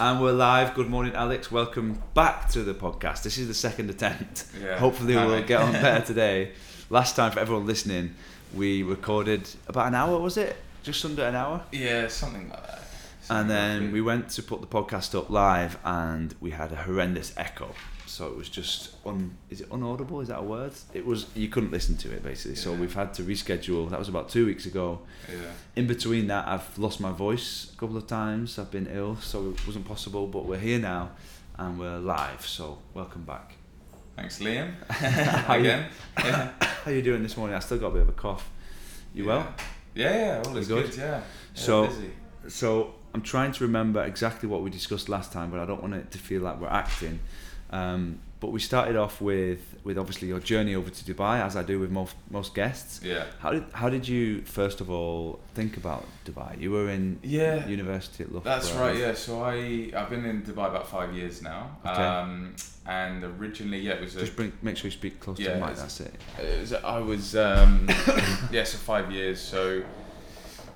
And we're live. Good morning, Alex. Welcome back to the podcast. This is the second attempt. Yeah. Hopefully, we'll get on better today. Last time, for everyone listening, we recorded about an hour, was it? Just under an hour? Yeah, something like that. And then like we went to put the podcast up live, and we had a horrendous echo. So it was just un. Is it unaudible? Is that a word? It was. You couldn't listen to it basically. So we've had to reschedule. That was about two weeks ago. Yeah. In between that, I've lost my voice a couple of times. I've been ill, so it wasn't possible. But we're here now, and we're live. So welcome back. Thanks, Liam. How you- Again. Yeah. How you doing this morning? I still got a bit of a cough. You well? Yeah, yeah, all is good? good? Yeah. yeah. So- busy. So I'm trying to remember exactly what we discussed last time, but I don't want it to feel like we're acting. Um, but we started off with with obviously your journey over to Dubai, as I do with most most guests. Yeah. How did how did you first of all think about Dubai? You were in Yeah. university at Loughborough. That's right. Yeah. So I I've been in Dubai about five years now. Okay. Um, and originally, yeah, it was a Just bring, make sure you speak close to Yeah, the mic. That's it. It was, I was um, yeah, so five years. So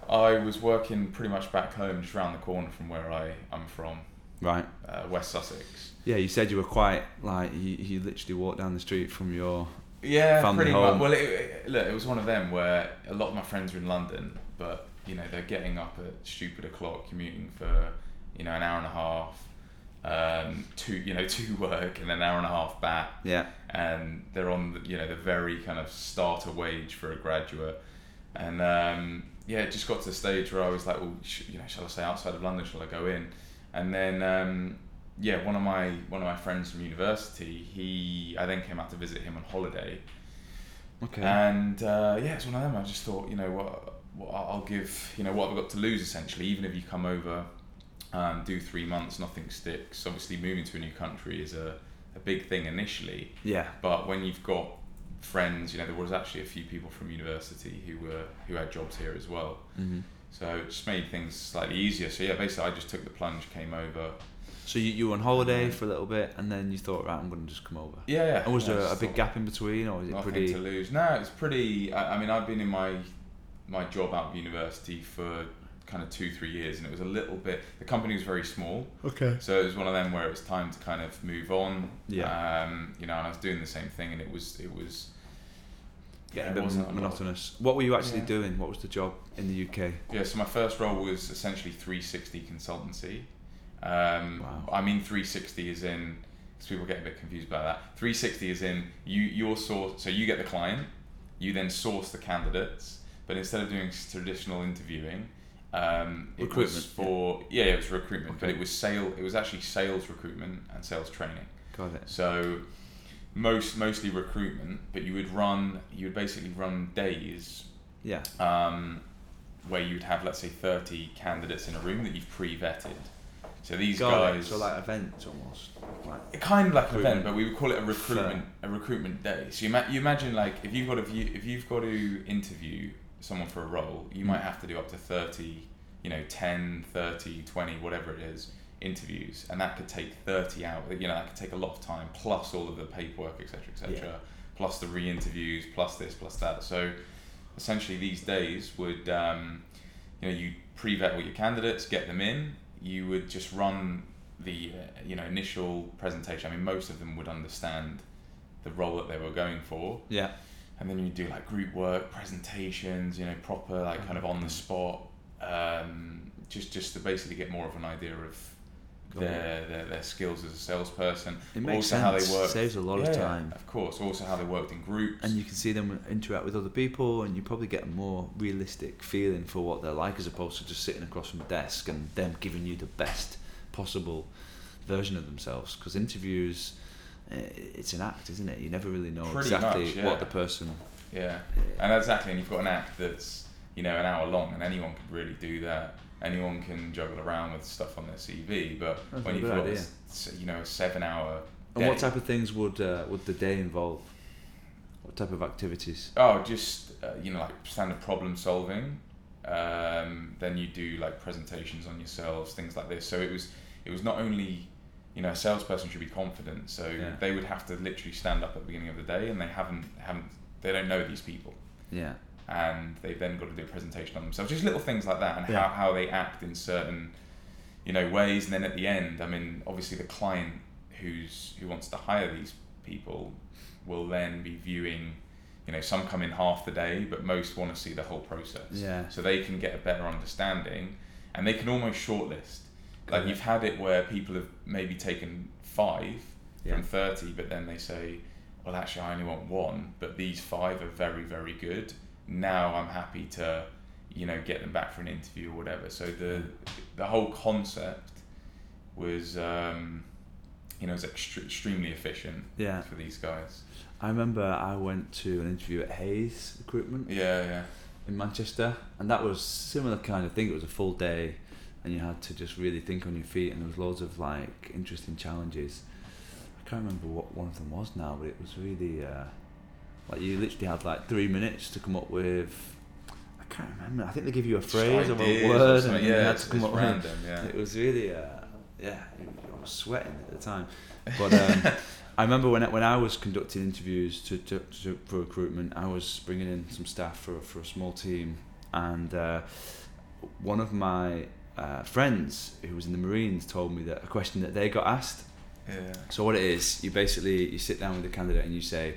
I was working pretty much back home, just around the corner from where I I'm from, Right. uh, West Sussex. Yeah, you said you were quite like you, you literally walked down the street from your. Yeah, Family pretty home. much. Well, it, it, look, it was one of them where a lot of my friends were in London, but you know they're getting up at stupid o'clock, commuting for you know an hour and a half, um, to you know to work and an hour and a half back, Yeah. and they're on the, you know the very kind of starter wage for a graduate, and um, yeah, it just got to the stage where I was like, well, sh- you know, shall I stay outside of London? Shall I go in? And then um, yeah, one of my one of my friends from university, he I then came out to visit him on holiday, Okay. and uh, yeah, it's one of them. I just thought, you know what, what I'll give, you know, what I've got to lose essentially. Even if you come over, um, do three months, nothing sticks. Obviously, moving to a new country is a, a big thing initially, yeah. but when you've got friends, you know, there was actually a few people from university who were who had jobs here as well. hmm So it just made things slightly easier. So yeah, basically, I just took the plunge, came over. So you, you were on holiday for a little bit, and then you thought, right, I'm going to just come over. Yeah, yeah. And was yeah, there a big gap in between, or was it nothing pretty? to lose. No, it's pretty. I, I mean, I've been in my my job out of university for kind of two, three years, and it was a little bit. The company was very small, Okay. so it was one of them where it was time to kind of move on. Yeah. Um, you know, and I was doing the same thing, and it was it was. Yeah, Yeah, a it bit wasn't a lot. monotonous. What were you actually Yeah. doing? What was the job in the UK? Yeah, so my first role was essentially 360 consultancy. Um, Wow. I mean 360 is in because people get a bit confused about that. 360 is in you your source. So you get the client, you then source the candidates, but instead of doing traditional interviewing, um, it was for yeah. it was recruitment, okay. but it was sale. It was actually sales recruitment and sales training. Got it. So most mostly recruitment, but you would run you would basically run days Yeah. um, where you'd have, let's say, 30 candidates in a room that you've pre-vetted. So these guys, So like events almost. Like, kind of like an event, but we would call it a recruitment, a recruitment day. So you, ma- you imagine like if you've got to view, if you've got to interview someone for a role, you might Mm. have to do up to 30, you know, 10, 30, 20, whatever it is, interviews, and that could take 30 hours. You know, that could take a lot of time, plus all of the paperwork, etc., etc., Yeah. plus the re-interviews, plus this, plus that. So essentially, these days would, um, you know, you pre-vet all your candidates, get them in. You would just run the, uh, you know, initial presentation. I mean, most of them would understand the role that they were going for yeah. and then you do like group work presentations you know proper like kind of on the spot um, just just to basically get more of an idea of their, their their skills as a salesperson It makes also sense. how they work Saves a lot Yeah, of time. of course also how they worked in groups And you can see them interact with other people, and you probably get a more realistic feeling for what they're like, as opposed to just sitting across from a desk and them giving you the best possible version of themselves. Because interviews, eh, it's an act, isn't it? You never really know Pretty exactly much, yeah. what the person. yeah and exactly and you've got an act that's you know an hour long and anyone could really do that anyone can juggle around with stuff on their CV but That's when you've got idea. s- you know a seven hour And what type of things would uh, would the day involve? What type of activities? Oh, just uh, you know, like standard problem solving. Um, then you do like presentations on yourselves, things like this. So it was, it was not only, you know, a salesperson should be confident. So Yeah. they would have to literally stand up at the beginning of the day, and they haven't, haven't, they don't know these people, Yeah. And they've then got to do a presentation on themselves. Just little things like that, and Yeah. how, how they act in certain, you know ways and then at the end i mean obviously the client who's who wants to hire these people will then be viewing you know some come in half the day but most want to see the whole process Yeah. so they can get a better understanding and they can almost shortlist like you've had it where people have maybe taken five Yeah. from 30 but then they say well actually i only want one but these five are very very good now i'm happy to you know get them back for an interview or whatever so the the whole concept was um, you know was extre- extremely efficient Yeah. for these guys I remember I went to an interview at Hays Recruitment yeah yeah in Manchester, and that was similar kind of thing. It was a full day, and you had to just really think on your feet, and there was loads of like interesting challenges. I can't remember what one of them was now, but it was really uh, like you literally had like three minutes to come up with. I can't remember. I think they give you a phrase or a or word, and something. you yeah had to come up with. yeah It was really, uh, yeah, I was sweating at the time. But um, I remember when I, when I was conducting interviews to, to, to for recruitment, I was bringing in some staff for for a small team, and uh, one of my uh, friends who was in the Marines told me that a question that they got asked. yeah So what it is, you basically you sit down with the candidate and you say,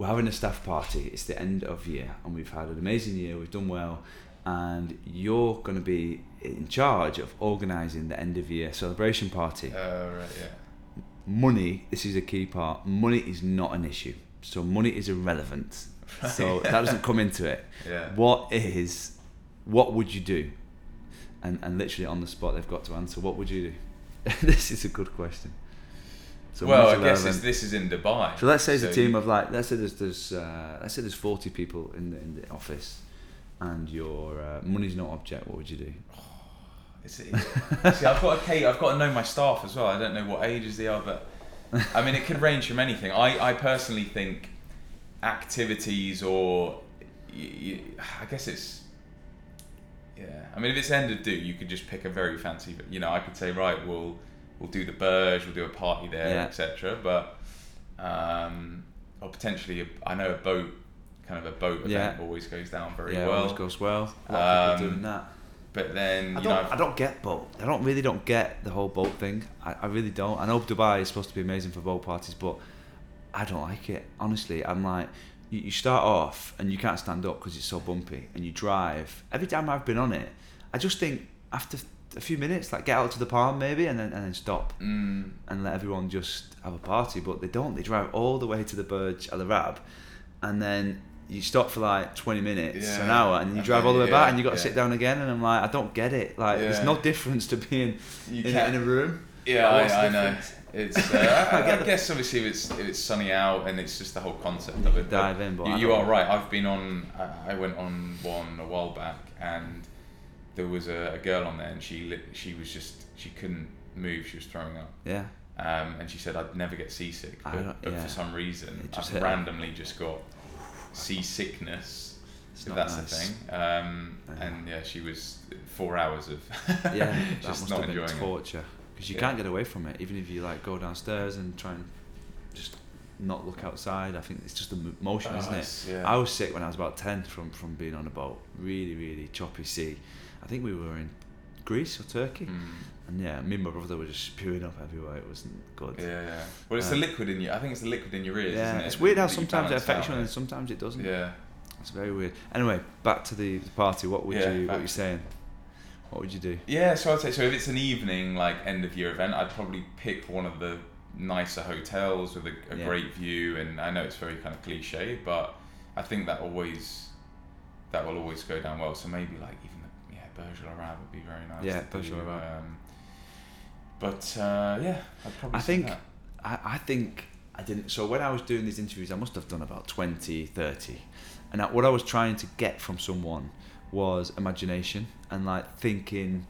"We're having a staff party. It's the end of year, and we've had an amazing year. We've done well, and you're going to be in charge of organising the end of year celebration party. uh, right yeah Money, this is a key part. Money is not an issue. So money is irrelevant. So that doesn't come into it. yeah What is, what would you do? And and literally on the spot, they've got to answer. What would you do? this is a good question. So well i guess it's, this is in dubai So let's say it's a team you- of like let's say there's there's uh, let's say there's forty people in the in the office, and your uh, money's not object. What would you do? Is it, see, I've got to Kate, I've got to know my staff as well. I don't know what ages they are, but I mean, it could range from anything. I, I personally think activities or I guess it's yeah. I mean, if it's end of do, you could just pick a very fancy. You know, I could say right, we'll we'll do the Burj, we'll do a party there, Yeah. etc. But um, or potentially, a, I know a boat, kind of a boat event Yeah. always goes down very yeah, well. always goes well. A lot of people Um, doing that. But then I you know, don't, I've- I don't get boat. I don't really don't get the whole boat thing. I, I really don't. I know Dubai is supposed to be amazing for boat parties, but I don't like it. Honestly, I'm like, you, you start off and you can't stand up because it's so bumpy, and you drive. Every time I've been on it, I just think after a few minutes, like get out to the palm maybe, and then and then stop mm, and let everyone just have a party. But they don't. They drive all the way to the Burj Al Arab, and then you stop for like 20 minutes, an hour, and you drive all the way yeah, back, and you got to yeah. sit down again. And I'm like, I don't get it. Like, there's no difference to being you in, in a room. Yeah, I, I know. It's. Uh, I I, get I the- guess obviously if it's if it's sunny out and it's just the whole concept of it. dive in, but you, you are right. I've been on. I, I went on one a while back, and there was a, a girl on there, and she lit, she was just she couldn't move. She was throwing up. Yeah. Um, and she said I'd never get seasick, I but, don't- but yeah. for some reason just I've hit her. randomly just got seasickness. It's If that's nice. the thing. Um, Yeah. And yeah, she was four hours of Yeah, that must not have been torture because you Yeah. can't get away from it. Even if you like go downstairs and try and just not look outside, I think it's just the motion, Oh, isn't it? yeah. I was sick when I was about ten from from being on a boat. Really, really choppy sea. I think we were in Greece or Turkey, Mm. and yeah, me and my brother were just spewing up everywhere. It wasn't good. Yeah, yeah. Well, it's Uh, the liquid in you. I think it's the liquid in your ears. Yeah, isn't it? it's weird how sometimes it affects you and sometimes it doesn't. Yeah. It's very weird. Anyway, back to the the party. What would Yeah, you? What back- you saying? What would you do? Yeah, so I'd say so. If it's an evening like end of year event, I'd probably pick one of the nicer hotels with a, a Yeah. great view. And I know it's very kind of cliche, but I think that always that will always go down well. So maybe like even the yeah Burj Al Arab would be very nice. Yeah, Arab. Um, but uh, yeah, I'd probably. I think. I, I think I didn't. So when I was doing these interviews, I must have done about 20, 30. And I, what I was trying to get from someone was imagination and like thinking.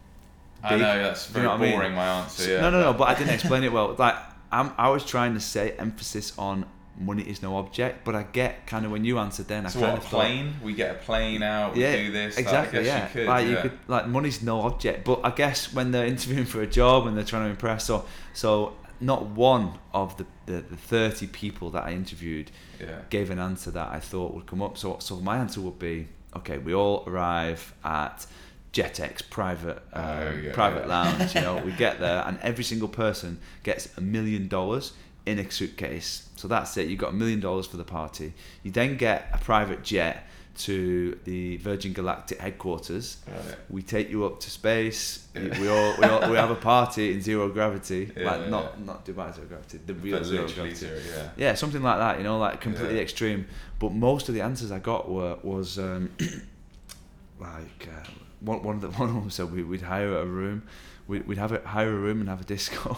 I know that's Do you very know what I mean? boring. My answer. Yeah. no, no, no. But I didn't explain it well. Like I'm, I was trying to say emphasis on money is no object, but I get kind of when you answered then. I So kind what? A of thought- plane? We get a plane out. We yeah, do this. like, exactly. Yeah, You could, like yeah. you could like money's no object, but I guess when they're interviewing for a job and they're trying to impress, so so not one of the, the, the thirty people that I interviewed Yeah. gave an answer that I thought would come up. So so my answer would be okay. We all arrive at Jetex private um, Oh, yeah, private lounge. You know, we get there, and every single person gets a million dollars in a suitcase. So that's it. You've got a million dollars for the party. You then get a private jet to the Virgin Galactic headquarters. Right. We take you up to space. We, Yeah. we all we all we have a party in zero gravity, Yeah, like yeah. not not Dubai zero gravity, the real But zero gravity. zero, yeah. Yeah, something like that. You know, like completely extreme. But most of the answers I got were was um, like uh, one one of the one of them said we, we'd hire a room, we'd, we'd have a hire a room and have a disco.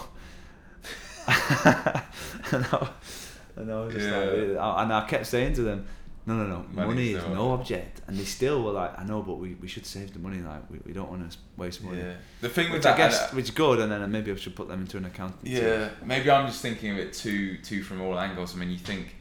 and, I, and I was just Yeah. like, and I kept saying to them, no, no, no, Money's money is no object." And they still were like, I know, but we, we should save the money. Like we, we don't want to waste money. Yeah. The thing with Which that, I guess, and, uh, which is good, and then maybe I should put them into an account. yeah, maybe I'm just thinking of it too, too from all angles. I mean, you think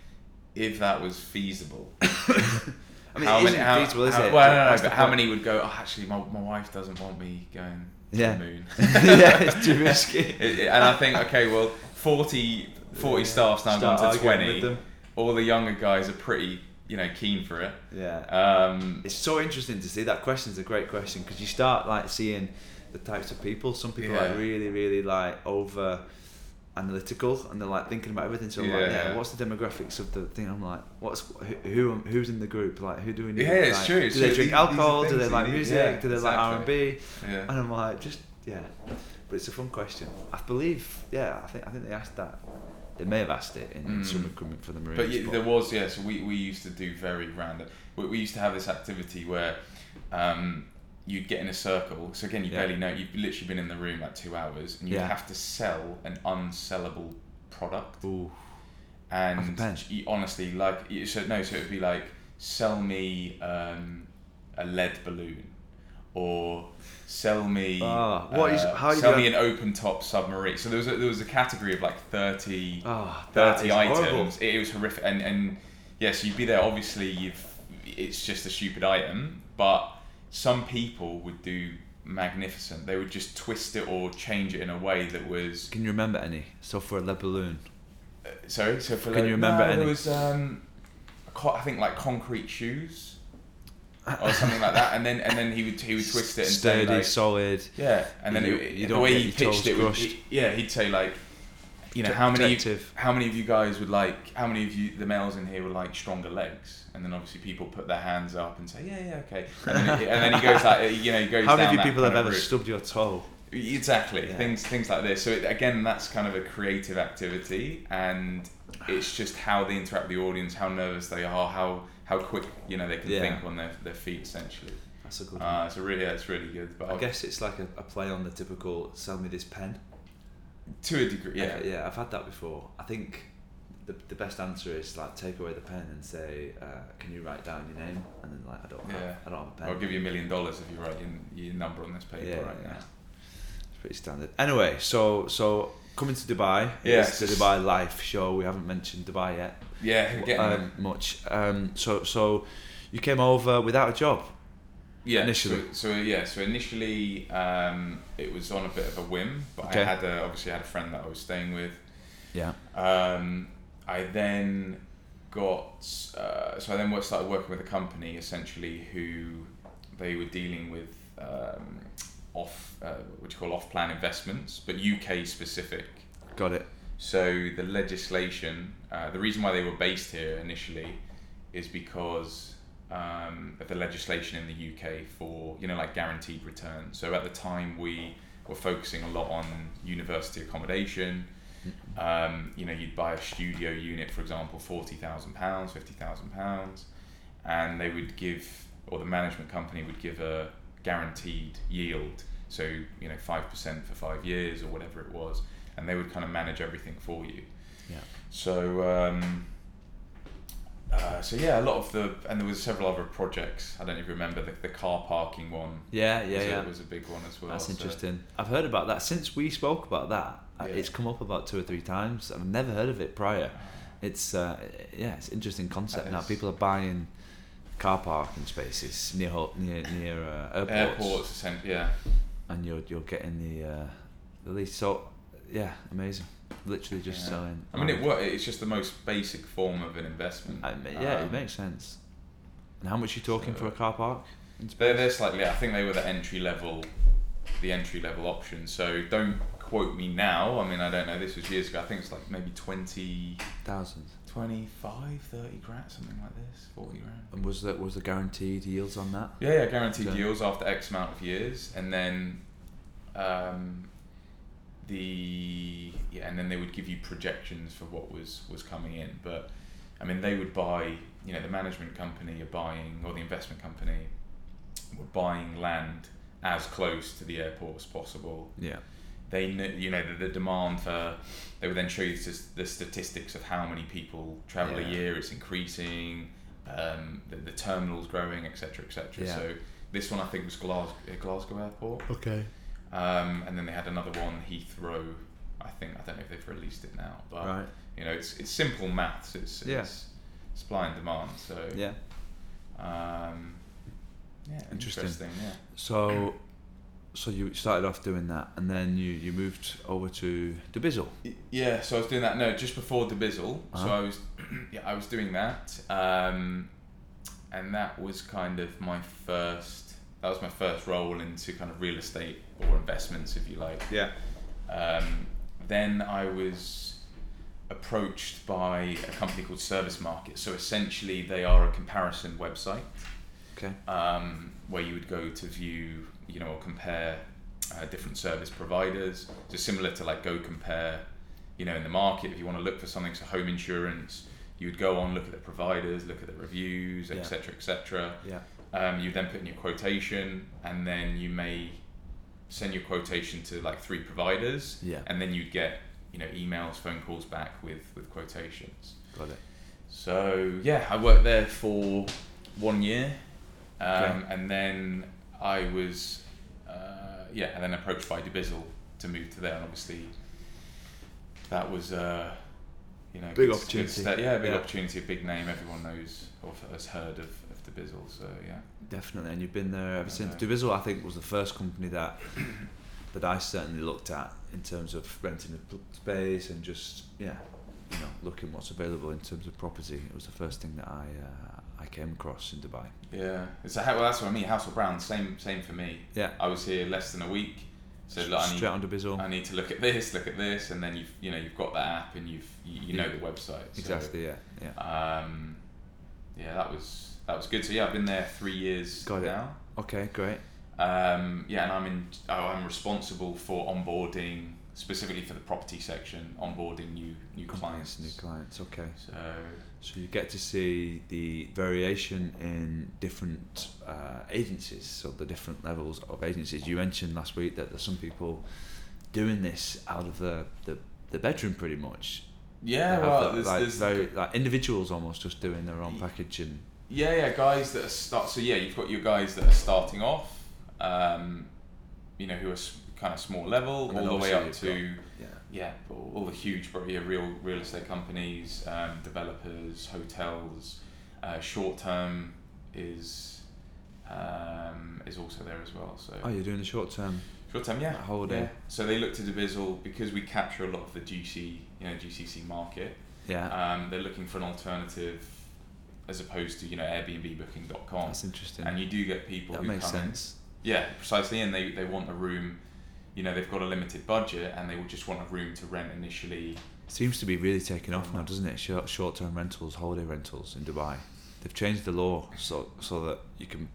if that was feasible, I mean, how it many? isn't How, feasible, is how- it? Well, no, no, no, but how point. many would go? Oh, actually, my, my wife doesn't want me going to Yeah. the moon. yeah, it's too risky. And I think, okay, well, 40, 40 staff's now Start gone to arguing with 20. them. All the younger guys are pretty, you know, keen for it. Yeah. Um, It's so interesting to see. That question's a great question because you start like seeing the types of people. Some people are Yeah. really, really like over analytical and they're like thinking about everything. So I'm like, Yeah, what's the demographics of the thing? I'm like, what's who, who who's in the group? Like, who do we need? Yeah, it's like, true, it's do they true. drink These- these are alcohol? Do things they like need- music? yeah, do they like R&B yeah. And I'm like, just yeah. But it's a fun question. I believe, yeah, I think I think they asked that. They may have asked it in, in Mm. some recruitment for the Marines. But yeah, there was yeah. So we, we used to do very random. We, we used to have this activity where um, you'd get in a circle. So again, you Yeah. barely know. You've literally been in the room like two hours, and you would Yeah. have to sell an unsellable product. Ooh, And you, honestly, like you- so no, so it'd be like sell me um, a lead balloon, or sell me what is- uh, how sell me an open top submarine. So there was a, there was a category of like thirty. oh, 30 items. It, it was horrific. And, and yes, you'd be there. Obviously, you've it's just a stupid item, but some people would do magnificent. They would just twist it or change it in a way that was. Can you remember any? So for a balloon. Uh, sorry, so for Can you remember no, any? It was um, I think like concrete shoes or something like that, and then and then he would he would twist it and Sturdy, say like, solid. yeah, and then You- it, you the way he pitched it, would, he- yeah, he'd say like, you know, how many how many of you guys would like, how many of you the males in here would like stronger legs? And then obviously people put their hands up and say, yeah, yeah, okay. And then, it- and then he goes like, you know, he goes. How many down of you people have ever route. stubbed your toe? Exactly, Yeah. things things like this. So it, again, that's kind of a creative activity, and it's just how they interact with the audience, how nervous they are, how how quick you know they can Yeah. think on their, their feet essentially. That's a good Uh, so really, yeah, it's really good. But I guess it's like a, a play on the typical "sell me this pen." to a degree, yeah, I've- yeah. I've had that before. I think the, the best answer is like take away the pen and say, uh, "Can you write down your name?" And then like, I don't, have, Yeah. I don't have a pen. I'll give you a million dollars if you write your, your number on this paper Yeah, right yeah. now. It's pretty standard. Anyway, so so coming to Dubai. Yes, it's the Dubai Life show. We haven't mentioned Dubai yet. Yeah, getting um, much. Um, so so you came over without a job. Yeah, initially. So, so yeah, so initially um, it was on a bit of a whim, but Okay. I had a, obviously I had a friend that I was staying with. Yeah. Um, I then got uh, so I then started working with a company essentially who they were dealing with um, off uh, what you call off plan investments, but UK specific. Got it. So the legislation, uh, the reason why they were based here initially, is because um, of the legislation in the UK for you know like guaranteed return. So at the time we were focusing a lot on university accommodation. Um, you know, you'd buy a studio unit, for example, forty thousand pounds, fifty thousand pounds, and they would give, or the management company would give a guaranteed yield. So you know, five percent for five years or whatever it was, and they would kind of manage everything for you. Yeah. So. Um, uh, so yeah, a lot of the and there was several other projects. I don't even remember the, the car parking one. Yeah, yeah, was, yeah. A, was a big one as well. That's so- interesting. I've heard about that since we spoke about that. uh, Yeah. It's come up about two or three times. I've never heard of it prior. It's uh, yeah, it's an interesting concept now. People are buying car parking spaces near near near uh, airports, Airports, yeah. and you're you're getting the uh, the lease. So yeah, amazing. Literally just Yeah. selling. I mean, it wo- It's just the most basic form of an investment. I mean, yeah, Um, it makes sense. And how much you talking so- for a car park They're, they're slightly. I think they were the entry level, the entry level option. So don't quote me now. I mean, I don't know. This was years ago. I think it's like maybe 20, thousands. 25, 30 grand, something like this, 40 grand. And was that was the guaranteed yields on that? Yeah, yeah, guaranteed Okay. yields after X amount of years, and then um, the yeah, and then they would give you projections for what was was coming in. But I mean, they would buy, you know, the management company are buying, or the investment company were buying land as close to the airport as possible. Yeah. They knew, you know, the, the demand for. They would then show you just the statistics of how many people travel Yeah. a year. It's increasing. Um, the, the terminal's growing, etc., etc. Yeah. So this one I think was Glasgow, Glasgow Airport, Okay. Um, and then they had another one Heathrow. I think I don't know if they've released it now, but Right. you know it's it's simple maths. It's Yeah. it's supply and demand. So Yeah. um, yeah, Interesting. interesting. Yeah. So, so you started off doing that, and then you, you moved over to Dubizzle. Y- Yeah, so I was doing that. No, just before Dubizzle. So Uh-huh. I was, yeah, I was doing that, um, and that was kind of my first. That was my first role into kind of real estate or investments, if you like. Yeah. Um, then I was approached by a company called Service Market. So essentially, they are a comparison website Okay. um, where you would go to view, you know, or compare uh, different service providers. So similar to like Go Compare, you know, in the market, if you want to look for something, so home insurance, you would go on, look at the providers, look at the reviews, Yeah. etc., etc. Yeah. Um, you then put in your quotation, and then you may send your quotation to like three providers, Yeah. and then you'd get, you know, emails, phone calls back with with quotations. Got it. So yeah, I worked there for one year, um, Okay. and then I was uh, yeah, and then approached by Dubizzle to move to there, and obviously that was uh, you know Big good- opportunity. good yeah, big Yeah. opportunity, a big name. Everyone knows or has heard of, Dubizzle. So yeah, Definitely, and you've been there ever since. Okay. Dubizzle, I think, was the first company that that I certainly looked at in terms of renting a space and just yeah, you know, looking what's available in terms of property. It was the first thing that I uh, I came across in Dubai. yeah. It's a, well, that's what I mean. House of Brown, same same for me. Yeah. I was here less than a week, so I need Straight on Dubizzle. I need to look at this, look at this, and then you've you know you've got the app and you've you, you know the website. So, Exactly. Yeah. Yeah. Um, yeah, that was that was good. So yeah, I've been there three years Got it. now. Okay. Great. Um, yeah, and I'm in. I'm responsible for onboarding specifically for the property section, onboarding new new clients. New clients. Okay. So So you get to see the variation in different uh, agencies, so the different levels of agencies. You mentioned last week that there's some people doing this out of the, the, the bedroom pretty much. yeah, well, that, there's, like, there's very, like individuals almost just doing their own and Yeah, yeah, guys that are start. So yeah, you've got your guys that are starting off, um, you know, who are s- kind of small level, all the way up to you've yeah. yeah, all all the huge, probably real real estate companies, um, developers, hotels. Uh, short term is um, is also there as well. So Oh, you're doing the short term. short term, yeah, holiday. yeah. So they look to Dubizzle because we capture a lot of the GC, you know, GCC market. Yeah, Um, they're looking for an alternative as opposed to you know Airbnb-Booking.com. that's interesting. and you do get people that who makes come in- sense. yeah, precisely, and they, they want a room. You know, they've got a limited budget, and they will just want a room to rent initially. Seems to be really taking off now, doesn't it? Short short term rentals, holiday rentals in Dubai. They've changed the law so so that you can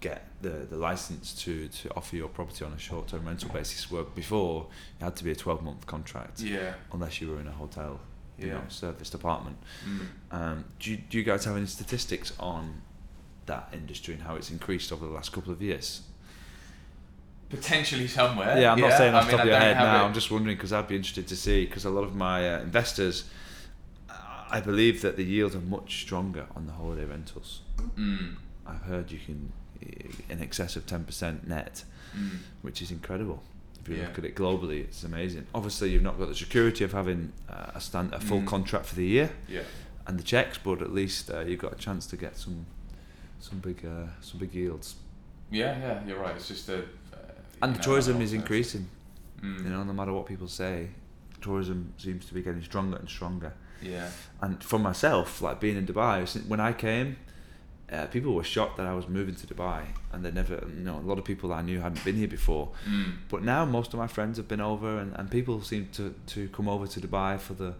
get the, the license to, to offer your property on a short term rental basis. Where before it had to be a twelve month contract Yeah, unless you were in a hotel, you Yeah. know, serviced apartment. mm. Um, do you, do you guys have any statistics on that industry and how it's increased over the last couple of years? potentially somewhere. Yeah, I'm not saying off I the mean, top of your head now. it- I'm just wondering because I'd be interested to see because a lot of my uh, investors, uh, I believe that the yields are much stronger on the holiday rentals. Mm, I've heard you can uh, in excess of ten percent net, mm, which is incredible. If you Yeah. look at it globally, it's amazing. Obviously, you've not got the security of having uh, a stand a full Mm. contract for the year yeah, and the checks, but at least uh, you've got a chance to get some some big uh, some big yields. yeah, yeah. You're right. It's just a. Uh, And the know, tourism is increasing. Mm, You know, no matter what people say, tourism seems to be getting stronger and stronger. Yeah. And for myself, like being in Dubai, when I came, uh, people were shocked that I was moving to Dubai, and they never, you know, a lot of people I knew hadn't been here before. Mm. But now most of my friends have been over, and, and people seem to, to come over to Dubai for the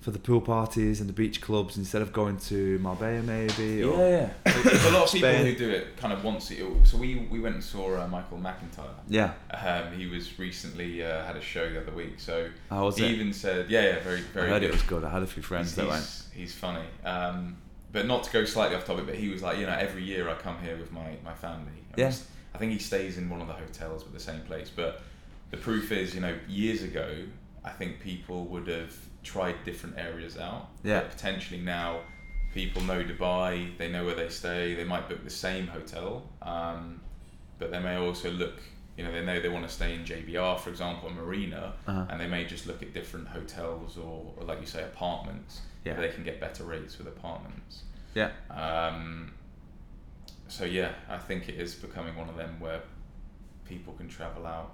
for the pool parties and the beach clubs instead of going to Marbella maybe. Or, Yeah, yeah. There's a lot of people who do it kind of once. a year. So we we went and saw uh, Michael McIntyre. yeah. Um, he was recently uh, had a show the other week. So How was he it? even said, yeah, yeah, very very. I heard good. it was good. I had a few friends he's, that went. he's, he's funny. Um, but not to go slightly off topic, but he was like, you know, every year I come here with my, my family. I Yeah. I think he stays in one of the hotels but the same place. But the proof is, you know, years ago, I think people would have tried different areas out. Yeah. But potentially now, people know Dubai, they know where they stay, they might book the same hotel, um, but they may also look, you know, they know they want to stay in JBR, for example, a marina, Uh-huh. and they may just look at different hotels or, or like you say, apartments Yeah. where they can get better rates with apartments. Yeah. Um, so yeah, I think it is becoming one of them where people can travel out.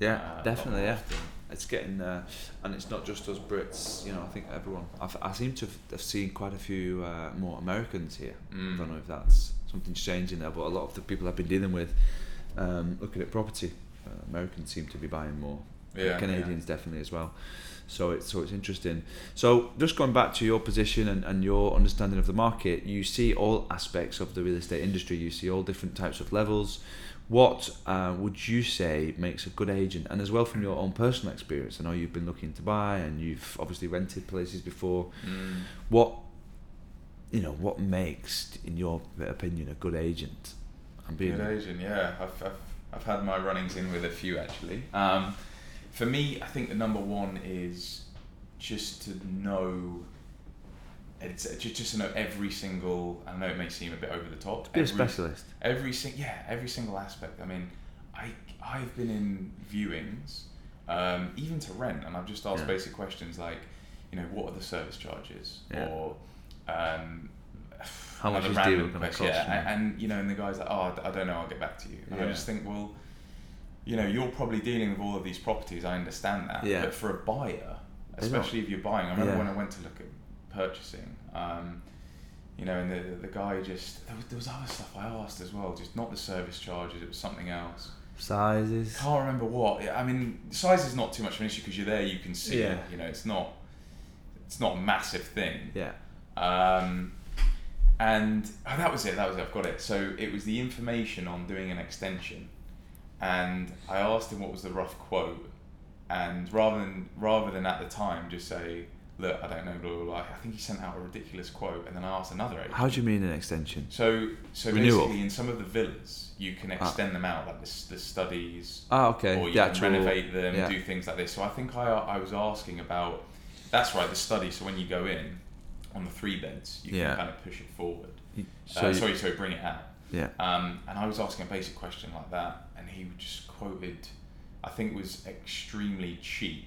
Yeah, uh, definitely. Yeah. often. It's getting, uh, and it's not just us Brits. You know, I think everyone. I've, I seem to have, have seen quite a few uh, more Americans here. Mm. I don't know if that's something's changing there, but a lot of the people I've been dealing with, um, looking at property, uh, Americans seem to be buying more. Yeah, Canadians definitely as well. So it's so it's interesting. So just going back to your position and, and your understanding of the market, you see all aspects of the real estate industry. You see all different types of levels. What uh, would you say makes a good agent? And as well from your own personal experience, I know you've been looking to buy and you've obviously rented places before. Mm. What you know, what makes, in your opinion, a good agent? I'm being Good Asian, yeah. I've, I've, I've had my runnings in with a few actually. Um, for me, I think the number one is just to know. It's just, just to know every single. I know it may seem a bit over the top. be a every, specialist. Every sing, yeah, every single aspect. I mean, I I've been in viewings, um, even to rent, and I've just asked Yeah. basic questions like, you know, what are the service charges, Yeah. or um, How much is deal gonna cost yeah, and, and you know, and the guy's like, oh, I don't know, I'll get back to you, and I just think, well, you know, you're probably dealing with all of these properties. I understand that, Yeah. but for a buyer, especially if you're buying, I remember Yeah. when I went to look at purchasing. Um, you know, and the the guy just there was, there was other stuff I asked as well, just not the service charges. It was something else. Sizes. Can't remember what. I mean, size is not too much of an issue because you're there, you can see Yeah. it. You know, it's not it's not a massive thing. Yeah. Um, and oh, that was it. That was it. I've got it. So it was the information on doing an extension, and I asked him what was the rough quote, and rather than rather than at the time just say, look, I don't know, blah blah blah. I think he sent out a ridiculous quote, and then I asked another agent. How do you mean an extension? So so Renewal? basically, in some of the villas, you can extend them out, like the, the studies, Ah, okay. or you the can actual, renovate them, yeah. do things like this. So I think I, I was asking about that's right, the study. So when you go in on the three beds, you Yeah. can kind of push it forward. So uh, sorry, sorry, bring it out. Yeah. Um, and I was asking a basic question like that, and he just quoted, I think it was extremely cheap.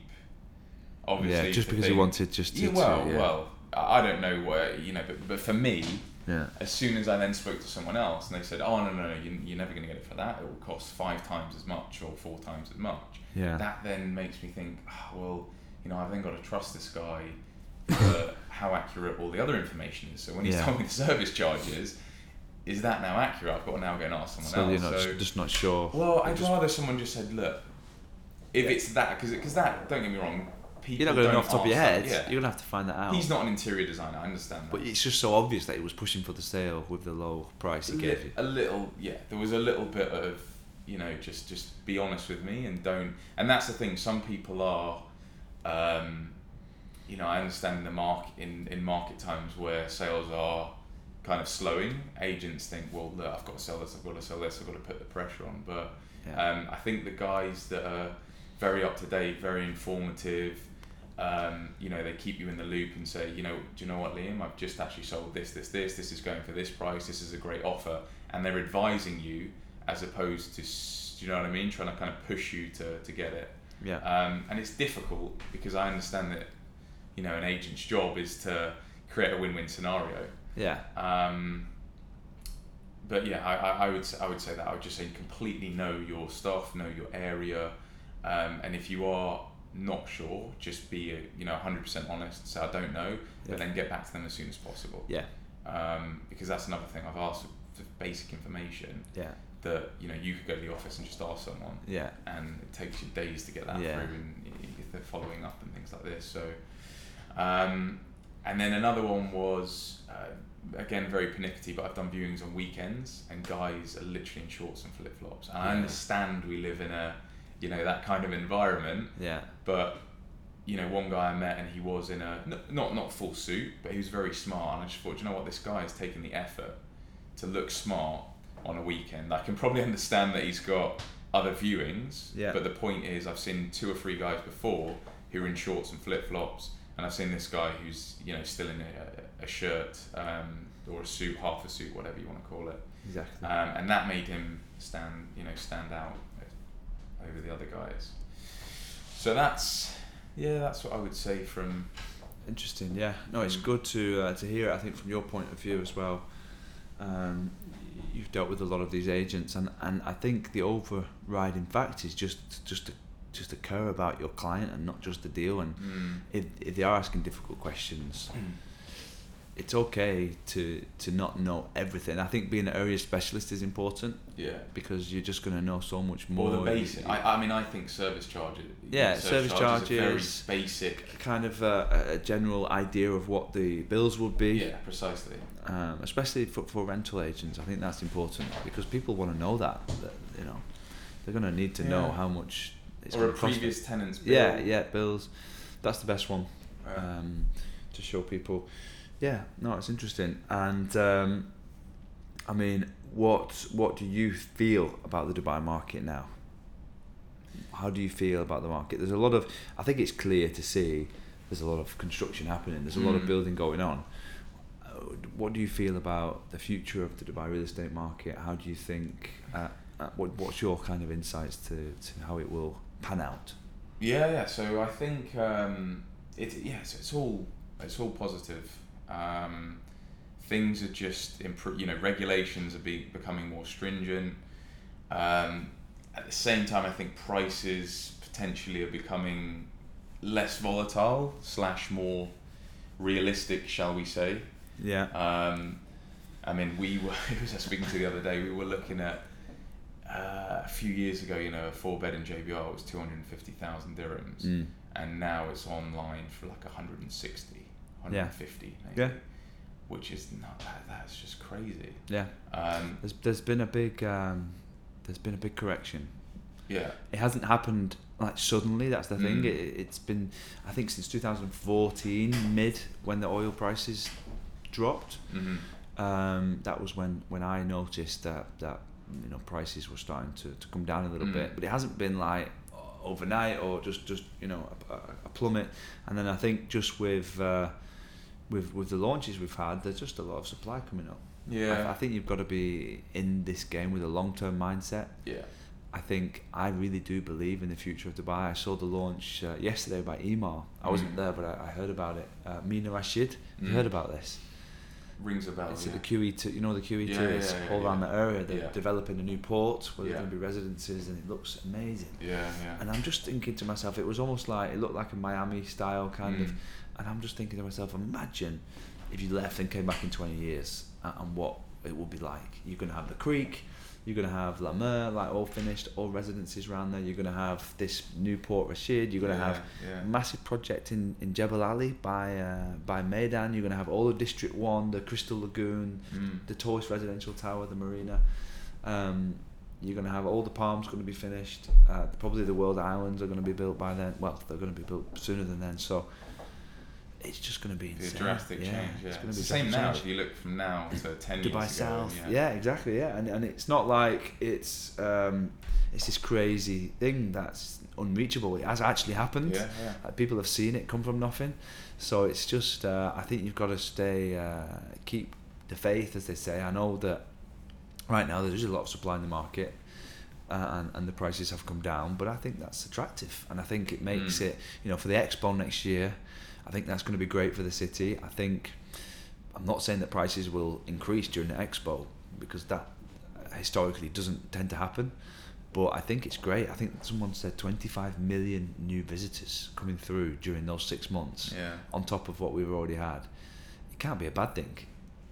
Obviously, yeah, just because he wanted just to. Yeah, well, to, yeah. well, I I don't know where you know, but but for me, Yeah. as soon as I then spoke to someone else and they said, "Oh no, no, no, you, you're never going to get it for that. It will cost five times as much or four times as much." Yeah. That then makes me think, oh, well, you know, I've then got to trust this guy for how accurate all the other information is. So when he's Yeah. told me the service charges, is that now accurate? I've got to now go and ask someone so else. you're not so, just not sure. well, I'd just- rather someone just said, "Look, if it's that, because that, don't get me wrong, people You're not going to off the top of your head. Yeah. You're going to have to find that out. He's not an interior designer. I understand that. But it's just so obvious that he was pushing for the sale with the low price he Li- gave you. a little yeah there was a little bit of you know just just be honest with me and don't and that's the thing some people are um, you know I understand the market in in market times where sales are kind of slowing agents think well look I've got to sell this I've got to sell this I've got to put the pressure on but Yeah. um, I think the guys that are very up to date very informative um, you know, they keep you in the loop and say, you know, do you know what, Liam? I've just actually sold this, this, this. This is going for this price. This is a great offer, and they're advising you as opposed to, do you know what I mean? Trying to kind of push you to, to get it. yeah. Um, and it's difficult because I understand that, you know, an agent's job is to create a win-win scenario. yeah. Um, but yeah, I, I, I would I would say that I would just say completely know your stuff, know your area, um, and if you are not sure, just be you know hundred percent honest. Say I don't know, Yeah. but then get back to them as soon as possible. Yeah. um, because that's another thing I've asked for basic information Yeah. that you know you could go to the office and just ask someone, Yeah. and it takes you days to get that Yeah. through, and if they're following up and things like this. So, um, and then another one was uh, again very pernickety, but I've done viewings on weekends, and guys are literally in shorts and flip flops. And I understand we live in a you know that kind of environment, Yeah. but you know, one guy I met and he was in a not not full suit, but he was very smart. And I just thought, you know what, this guy is taking the effort to look smart on a weekend. I can probably understand that he's got other viewings, Yeah. but the point is, I've seen two or three guys before who are in shorts and flip flops, and I've seen this guy who's you know still in a, a shirt um, or a suit, half a suit, whatever you want to call it, Exactly. um, and that made him stand you know stand out over the other guys. So that's yeah, that's what I would say from Interesting. Yeah. No, it's Mm. good to uh, to hear. it, I think from your point of view as well. Um, you've dealt with a lot of these agents, and, and I think the overriding fact is just just to just to care about your client and not just the deal. And mm, if if they are asking difficult questions, it's okay to to not know everything. I think being an area specialist is important yeah. because you're just going to know so much More more. the basic. I, I mean, I think service charges. Yeah, service charges. Are charges. very basic. kind of a, a general idea of what the bills would be. Yeah, precisely. um, especially for, for rental agents. I think that's important because people want to know that, that you know they're going to need to know how much or a previous tenant's bill. Yeah, yeah, bills. That's the best one um, to show people. Yeah, no, it's interesting. And um, I mean, what what do you feel about the Dubai market now? How do you feel about the market? There's a lot of. I think it's clear to see. There's a lot of construction happening. There's a lot of Mm. building going on. What do you feel about the future of the Dubai real estate market? How do you think? Uh, uh, what What's your kind of insights to, to how it will pan out? Yeah, yeah. So I think um, it. Yeah, so it's all it's all positive. Um, things are just impro- You know, regulations are be- becoming more stringent. Um, at the same time, I think prices potentially are becoming less volatile slash more realistic, shall we say? Yeah. Um, I mean, we were. Who was I speaking to the other day? We were looking at uh, a few years ago. You know, a four bed in JBR was two hundred and fifty thousand dirhams, Mm. and now it's online for like 160, 150 maybe. Yeah. Which is not that. That's just crazy. Yeah. Um, There's there's been a big um, there's been a big correction. yeah. It hasn't happened like suddenly. That's the thing. Mm. It, it's been I think since 2014 mid when the oil prices dropped. hmm Um, that was when, when I noticed that that you know prices were starting to, to come down a little Mm. bit. But it hasn't been like overnight or just just you know a, a, plummet. And then I think just with uh, with with the launches we've had, there's just a lot of supply coming up. Yeah. I think you've got to be in this game with a long term mindset. yeah. I think I really do believe in the future of Dubai. I saw the launch uh, yesterday by Emaar. I wasn't Mm. there, but I, I heard about it. Uh, Mina Rashid, have you Mm. heard about this? Rings a bell. it's yeah. at the QE2, you know the QE2 Yeah, is yeah, all around that area. They're developing a new port where Yeah. there's going to be residences and it looks amazing. Yeah, yeah. And I'm just thinking to myself, it was almost like, it looked like a Miami style kind of, Mm. and I'm just thinking to myself, imagine if you left and came back in 20 years and, and what it would be like. You're going to have the creek, you're going to have La Mer, like all finished, all residences around there. You're going to have this new Port Rashid. You're going to yeah, have yeah. massive project in, in Jebel Ali by uh, by Meydan. You're going to have all of District One, the Crystal Lagoon, Mm. the tallest residential tower, the marina. Um, you're going to have all the palms going to be finished. Uh, probably the World Islands are going to be built by then. Well, they're going to be built sooner than then. So it's just going to be insane. a drastic yeah, change. Yeah. It's going It's the same now. change. If you look from now to ten Dubai years South. ago. Yeah. exactly. Yeah, and and it's not like it's um, it's this crazy thing that's unreachable. It has actually happened. Yeah, yeah. People have seen it come from nothing. So it's just, uh, I think you've got to stay, uh, keep the faith, as they say. I know that right now there's a lot of supply in the market. Uh, and, and the prices have come down, but I think that's attractive, and I think it makes Mm. it, you know, for the Expo next year. I think that's going to be great for the city. I think I'm not saying that prices will increase during the Expo because that uh, historically doesn't tend to happen. But I think it's great. I think someone said 25 million new visitors coming through during those six months Yeah. on top of what we've already had. It can't be a bad thing.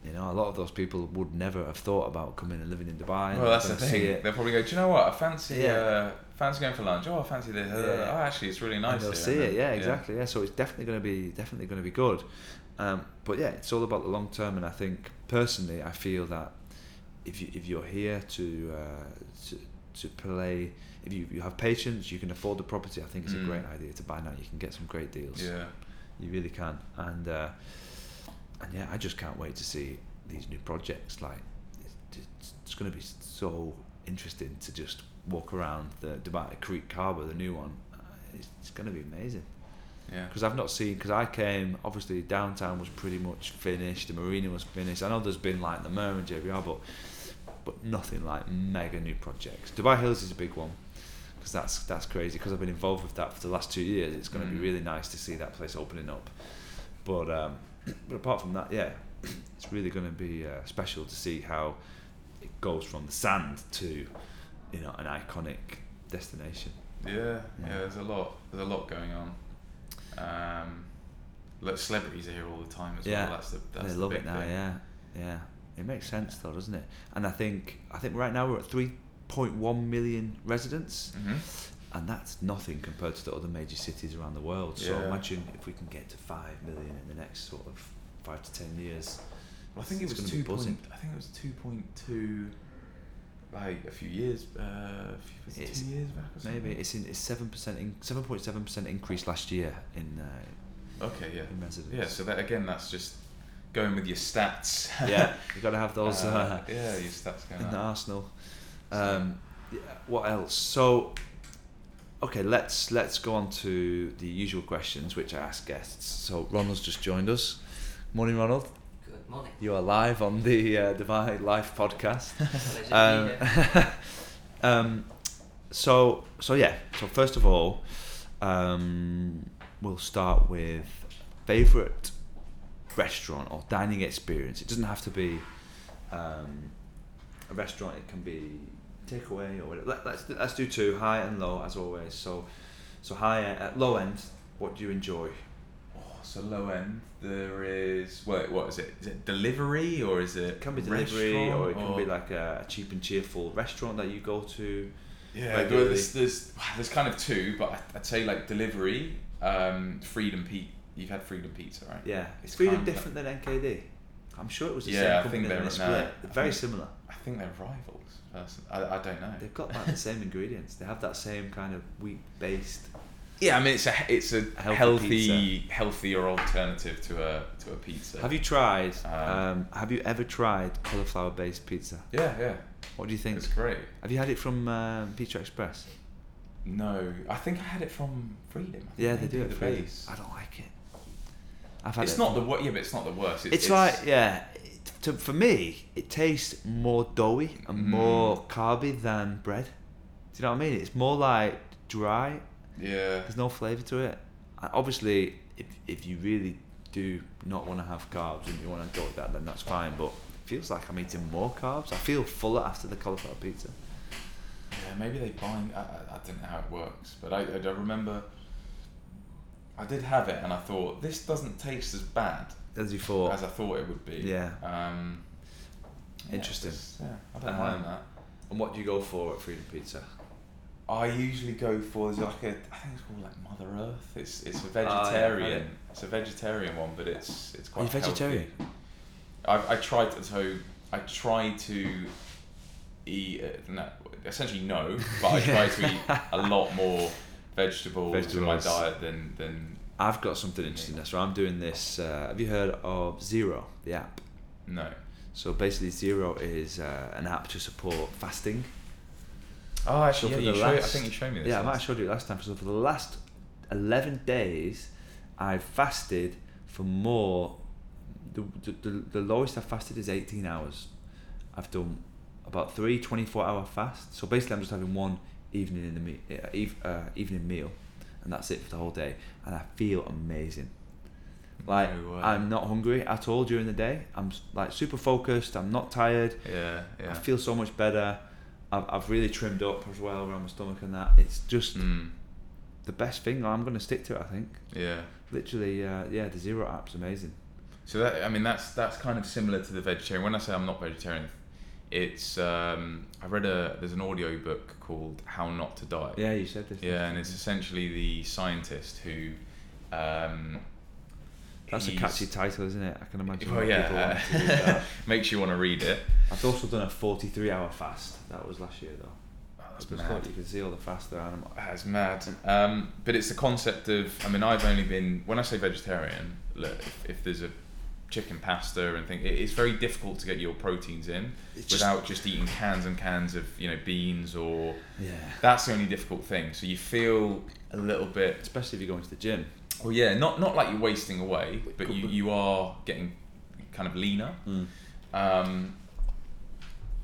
You know, a lot of those people would never have thought about coming and living in Dubai. Well, that's the they're gonna see thing. They'll probably go. Do you know what? I fancy. Yeah. Uh, fancy going for lunch. Oh, I fancy this. Yeah. Oh, actually, it's really nice. and they'll here. see it. then- Yeah, exactly. Yeah. so it's definitely going to be definitely going to be good. Um, but yeah, it's all about the long term, and I think personally, I feel that if you if you're here to uh, to, to play, if you, you have patience, you can afford the property. I think it's Mm. a great idea to buy now. You can get some great deals. Yeah. You really can, and uh, and yeah, I just can't wait to see these new projects. Like, it's, it's going to be so interesting to just walk around the Dubai Creek Harbour, the new one. Uh, It's, it's going to be amazing Yeah. because I've not seen. Because I came, obviously downtown was pretty much finished. The marina was finished. I know there's been like La Mer and JBR, but but nothing like mega new projects. Dubai Hills is a big one because that's that's crazy. Because I've been involved with that for the last two years. It's going to Mm. be really nice to see that place opening up. But um, but apart from that, yeah, it's really going to be uh, special to see how it goes from the sand to you know an iconic destination. Yeah, Yeah. yeah. There's a lot. There's a lot going on. Um, look, celebrities are here all the time as Yeah. well. That's the that's they the love it now. thing. Yeah, yeah. It makes sense though, doesn't it? And I think I think right now we're at three point one million residents, hmm and that's nothing compared to the other major cities around the world. So Yeah. imagine if we can get to five million in the next sort of five to ten years. Well, I think it was two point. I think it was two point two. Like a few years, uh, a few, It's- two years back or something. Maybe it's in it's seven percent in seven point seven percent increase last year in uh, Okay, yeah. in residents. Yeah, so that again, that's just going with your stats. yeah, you've got to have those uh, Uh, yeah, your stats going in up. the arsenal. Um, yeah, what else? So, okay, let's let's go on to the usual questions which I ask guests. So Ronald's just joined us. Morning, Ronald. Morning. You are live on the uh, Dubai Life podcast. Pleasure to be um, um, so so yeah. So first of all, um, we'll start with favorite restaurant or dining experience. It doesn't have to be um, a restaurant. It can be takeaway or whatever. Let, let's let's do two, high and low as always. So so high at low end. What do you enjoy? Oh, so low end, there is what? What is it? Is it delivery or is it? It can be delivery or it can restaurant be like a, a cheap and cheerful restaurant that you go to. Yeah, regularly? there's, there's there's kind of two, but I- I'd say like delivery, um, Freedom Pete. You've had Freedom Pizza, right? Yeah, it's Freedom different than NKD. I'm sure it was the Yeah, I same think company they're- and they no. I Very think- similar. I think they're rivals. I, I don't know. They've got like the same ingredients. They have that same kind of wheat based. Yeah, I mean it's a it's a Healthy healthy, healthier alternative to a to a pizza. Have you tried? Um, Um, have you ever tried cauliflower based pizza? Yeah, yeah, What do you think? it's great. Have you had it from um, Pizza Express? No, I think I had it from Freedom. I think Yeah, they do the it for you. base. I don't like it. I've had It's it not the worst. Yeah, but it's not the worst. It's, It's, like yeah. It, to, for me, it tastes more doughy and Mm. more carby than bread. Do you know what I mean? It's more like dry. Yeah. There's no flavour to it. Obviously, if if you really do not want to have carbs and you want to go with that, then that's fine. But it feels like I'm eating more carbs. I feel fuller after the cauliflower pizza. Yeah, maybe they bind. I, I, I don't know how it works, but I, I don't remember. I did have it, and I thought this doesn't taste as bad As you thought. as I thought it would be. Yeah. Um, yeah, Interesting. Yeah, I don't Um, mind that. and what do you go for at Freedom Pizza? I usually go for there's like a I think it's called like Mother Earth. It's it's a yeah, vegetarian. it's a vegetarian one, but it's it's Are quite. you vegetarian? I I tried to so I try to eat uh, no essentially no, but I try to eat a lot more vegetables, in my diet than than I've got something interesting. there. So I'm doing this. Uh, have you heard of Zero, the app? no. So basically, Zero is uh, an app to support fasting. Oh, actually, So yeah, you the showed, I think you showed me this. Yeah, I might have showed you last time. So for the last eleven days, I've fasted for more. The, the, the, the lowest I've fasted is eighteen hours. I've done about three 24 hour fasts. So basically, I'm just having one evening in the me- uh, eve, uh, evening meal, and that's it for the whole day. And I feel amazing. Like No. I'm not hungry at all during the day. I'm like super focused. I'm not tired. Yeah, yeah. I feel so much better. I've, I've really trimmed up as well around my stomach and that. It's just Mm, the best thing. I'm going to stick to it. I think. yeah. Literally, uh, yeah. The Zero app's amazing. So that I mean that's that's kind of similar to the vegetarian. When I say I'm not vegetarian, it's um, I read a there's an audio book called How Not to Die. Yeah, you said this. Yeah, and it's essentially the scientist who. Um, That's a catchy title, isn't it? I can imagine. Oh people yeah, want to that. makes you want to read it. I've also done a 43 hour fast. That was last year though. Oh, that's mad. You can see all the fast there. animal. That's mad. Um, but it's the concept of. I mean, I've only been when I say vegetarian. Look, if, if there's a chicken pasta and thing, it, it's very difficult to get your proteins in It's just- without just eating cans and cans of you know beans or. Yeah. That's the only difficult thing. So you feel a little bit. Especially if you're going to the gym. Well, yeah, not not like you're wasting away, but you you are getting kind of leaner. Mm. Um,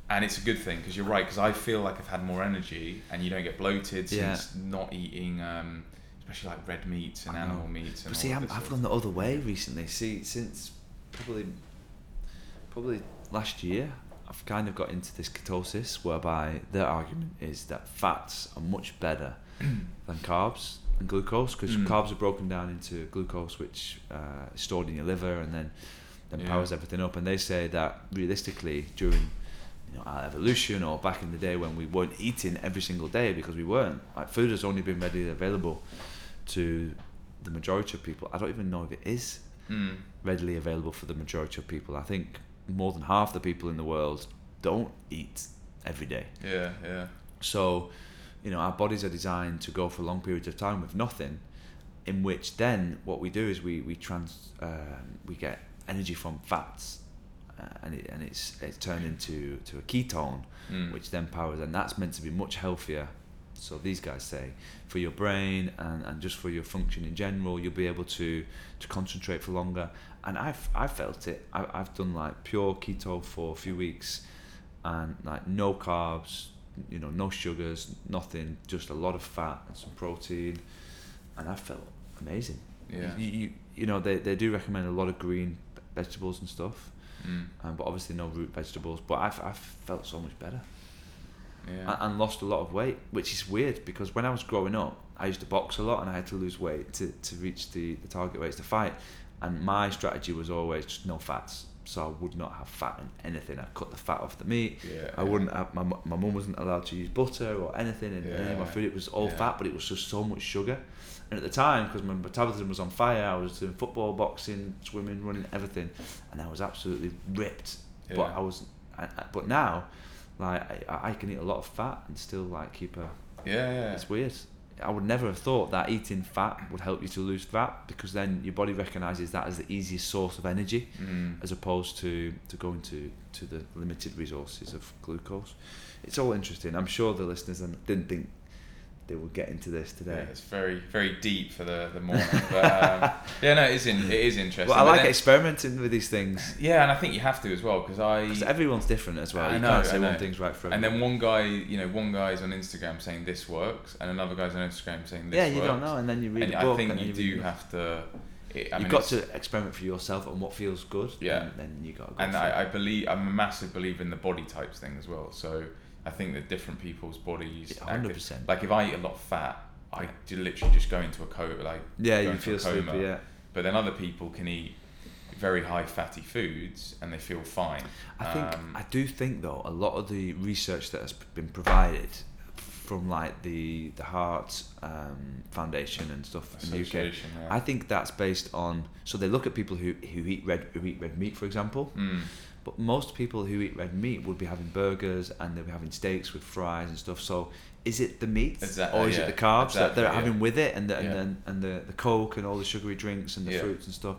and it's a good thing because you're right. Because I feel like I've had more energy, and you don't get bloated Yeah. since not eating, um, especially like red meats and animal meats. And But see, I'm, I've gone the other way recently. See, since probably probably last year, I've kind of got into this ketosis, whereby their argument is that fats are much better than carbs and glucose, because Mm. carbs are broken down into glucose, which uh, is stored in your liver, and then then Yeah. powers everything up. And they say that realistically, during you know, our evolution or back in the day when we weren't eating every single day because we weren't, like food has only been readily available to the majority of people. I don't even know if it is Mm. readily available for the majority of people. I think more than half the people in the world don't eat every day. Yeah, yeah, So, you know, our bodies are designed to go for long periods of time with nothing. In which then what we do is we we trans um, we get energy from fats, uh, and it, and it's it's turned into to a ketone, Mm. which then powers, and that's meant to be much healthier. So these guys say for your brain and, and just for your function in general, you'll be able to to concentrate for longer. And I've I've felt it. I, I've done like pure keto for a few weeks, and like no carbs, you know, no sugars, nothing, just a lot of fat and some protein, and I felt amazing. yeah. You, you, you know, they, they do recommend a lot of green vegetables and stuff, Mm. um, but obviously no root vegetables. But I've, I've felt so much better Yeah. and, and lost a lot of weight, which is weird because when I was growing up, I used to box a lot and I had to lose weight to, to reach the, the target weights to fight. And my strategy was always just no fats. So I would not have fat in anything. I cut the fat off the meat. yeah. I wouldn't have, my, my mum wasn't allowed to use butter or anything in any of my Yeah. food. It was all Yeah. fat, but it was just so much sugar. And at the time, because my metabolism was on fire, I was doing football, boxing, swimming, running, everything, and I was absolutely ripped. But I was, I, I- but now, like I, I can eat a lot of fat and still like keep a. Yeah, yeah. It's weird. I would never have thought that eating fat would help you to lose fat because then your body recognizes that as the easiest source of energy Mm. as opposed to, to going to, to the limited resources of glucose. It's all interesting. I'm sure the listeners didn't think they would get into this Yeah, today. it's very, very deep for the, the morning. but um, yeah, no, it is, in, it is interesting. Well, I like then- experimenting with these things Yeah, and I think you have to as well because I. because everyone's different as well. I you know, can't I say one thing's right for Everyone. And then one guy, you know, one guy's on Instagram saying this works, and another guy's on Instagram saying this yeah, you works. don't know, and then you read and book. I think you do have to. It, I You've mean, got to experiment for yourself on what feels good. Yeah. and then you got to go. And I, I believe I'm a massive believer in the body types thing as well. So I think that different people's bodies, like, 100%. Like if I eat a lot of fat, I do literally just go into a coma. Like yeah, you feel coma. sleepy. Yeah, But then other people can eat very high fatty foods and they feel fine. I think Um, I do think though a lot of the research that has been provided from like the the Heart um, Foundation and stuff in the UK. Yeah. I think that's based on so they look at people who, who eat red who eat red meat for example, Mm. But most people who eat red meat would be having burgers and they'll be having steaks with fries and stuff. So is it the meat Exactly, or is yeah, it the carbs that they're yeah. having with it and the, and, Yeah. then and the, the coke and all the sugary drinks and the fruits and stuff.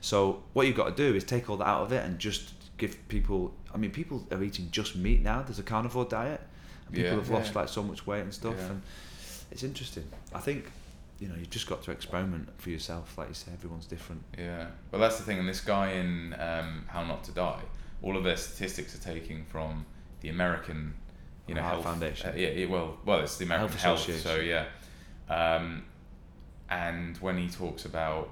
So what you've got to do is take all that out of it and just give people. I mean, people are eating just meat now. There's a carnivore diet, and people have lost like so much weight and stuff, and it's interesting. I think you know you've just got to experiment for yourself. Like you say, everyone's different. Yeah, well, that's the thing. And this guy in um, How Not to Die, all of their statistics are taking from the American, you know, Heart health Foundation. Uh, yeah, yeah, well, well, it's the American Health Health. so yeah, um, and when he talks about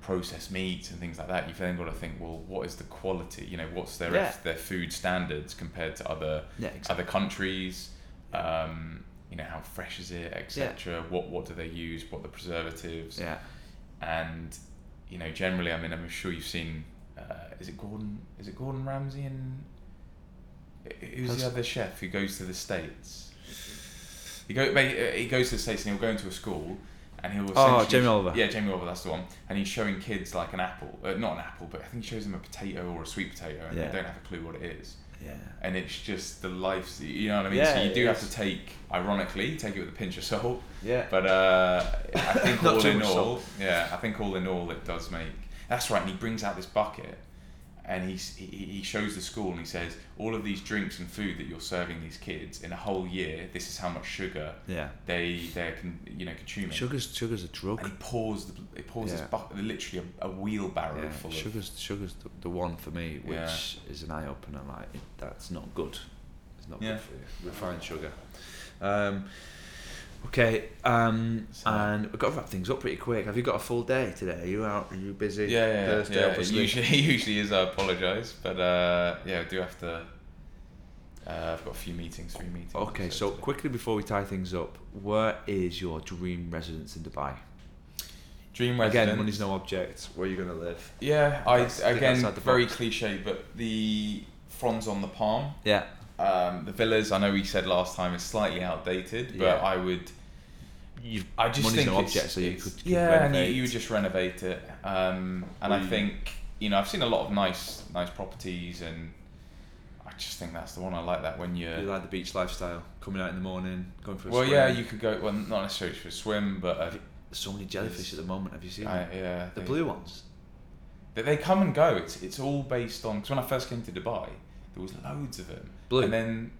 processed meats and things like that, you've then got to think, well, what is the quality? You know, what's their Yeah. their food standards compared to other Yeah, exactly. other countries? Um, you know, how fresh is it, etc. What what do they use? What are the preservatives? Yeah, and you know generally i mean i'm sure you've seen uh, is it Gordon? Is it Gordon Ramsay and who's the other chef who goes to the states? He go he goes to the states and he'll go into a school and he'll. Oh, Jamie Oliver. Yeah, Jamie Oliver, that's the one. And he's showing kids like an apple, uh, not an apple, but I think he shows them a potato or a sweet potato, and Yeah. they don't have a clue what it is. Yeah. And it's just the life, you know what I mean. Yeah, so you do have is. to take, ironically, take it with a pinch of salt. Yeah. But uh, I think all in all, salt. yeah, I think all in all, it does make. That's right. And he brings out this bucket, and he he shows the school and he says, all of these drinks and food that you're serving these kids in a whole year, this is how much sugar Yeah. they they're con, you know consuming. Sugar's sugar's a drug. And he pours the, he pours this bucket, literally a, a wheelbarrow Yeah, full of. sugar's sugar's the, the one for me, which Yeah. is an eye opener. Like that's not good. It's not Yeah. good for you. Refined sugar. Um, okay, um, So- and we've got to wrap things up pretty quick. Have you got a full day today? Are you out? Are you busy? Yeah, yeah, Thursday, yeah. It obviously. usually, it usually is. I apologise, but uh, yeah, I do have to. Uh, I've got a few meetings, three meetings. Okay, so quickly before we tie things up, where is your dream residence in Dubai? dream residence. Again, money's no object. Where are you going to live? Yeah, I That's- again very box. cliche, but the fronds on the palm. Yeah, Um, the villas, I know we said last time, is slightly outdated, but Yeah. I would. You. I just Money's think no it's- object, so you could- could yeah, and you, renovate. you would just renovate it. Um, and I think you know I've seen a lot of nice nice properties, and I just think that's the one I like. That when you're You like the beach lifestyle, coming out in the morning, going for a swim. well, swim. yeah, you could go well not necessarily for a swim, but uh, There's so many jellyfish at the moment. Have you seen I, them? yeah, The they- blue ones. They, they come and go. It's it's all based on because when I first came to Dubai, there was loads of them. Blue. and then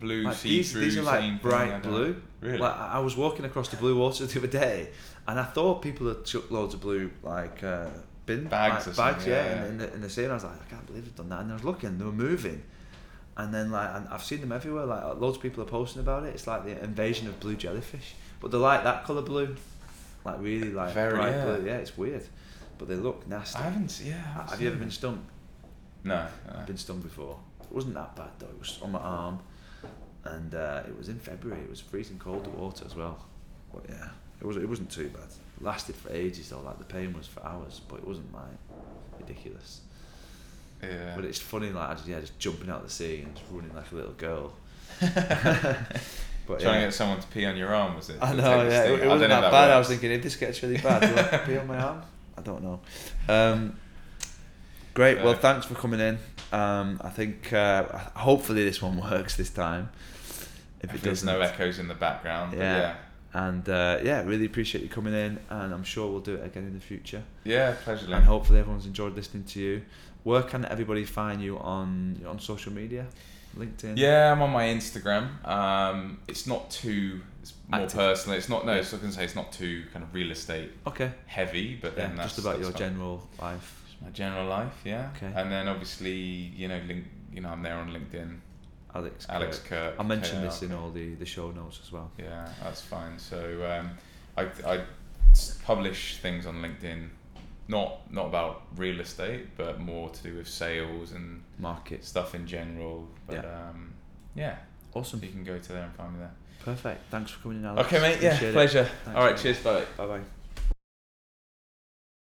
blue Like, see these, through. these are like bright blue. Really? Like I was walking across the blue water the other day, and I thought people had chucked loads of blue like uh, bin Bags like, or bags, yeah, yeah, in, the, in the sea. And I was like, I can't believe they've done that. And I was looking, they were moving, and then like and I've seen them everywhere. Like loads of people are posting about it. It's like the invasion of blue jellyfish, but they're like that color blue, like really like Very, bright yeah. blue. Yeah, it's weird, but they look nasty. I haven't. Yeah. I haven't Have you ever seen been stung? No. no. I've been stung before. It wasn't that bad though. It was on my arm, and uh, it was in February. It was freezing cold the water as well. But yeah, it was. It wasn't too bad. It lasted for ages though. Like the pain was for hours, but it wasn't like ridiculous. Yeah. But it's funny, like I just, yeah, just jumping out of the sea and just running like a little girl. But Trying yeah. to get someone to pee on your arm was it? I know, yeah. It, it wasn't that if bad. I was thinking, if this gets really bad, do I have to pee on my arm? I don't know. Um, great. Well, thanks for coming in. Um, I think uh, hopefully this one works this time. If If it there's no echoes in the background. but Yeah. Yeah. and uh, yeah, really appreciate you coming in, and I'm sure we'll do it again in the future. Yeah. Pleasure. And hopefully everyone's enjoyed listening to you. Where can everybody find you on on social media? LinkedIn. Yeah, I'm on my Instagram. Um, it's not too. It's more Active. personal. It's not. No, Yeah. it's, I gonna say it's not too kind of real estate Okay. heavy, but Yeah, then that's just about your general life. Just my general life. Yeah. Okay. And then obviously, you know, link. You know, I'm there on LinkedIn. Alex. Alex Kirk. Kirk. I mentioned this in all the, the show notes as well. Yeah, that's fine. So um, I, I publish things on LinkedIn, not not about real estate, but more to do with sales and market stuff in general. But Yeah. um, yeah, Awesome. so you can go to there and find me there. Perfect. Thanks for coming in, Alex. Okay, mate. Yeah, Appreciate pleasure. All right, cheers. Bye. Bye bye.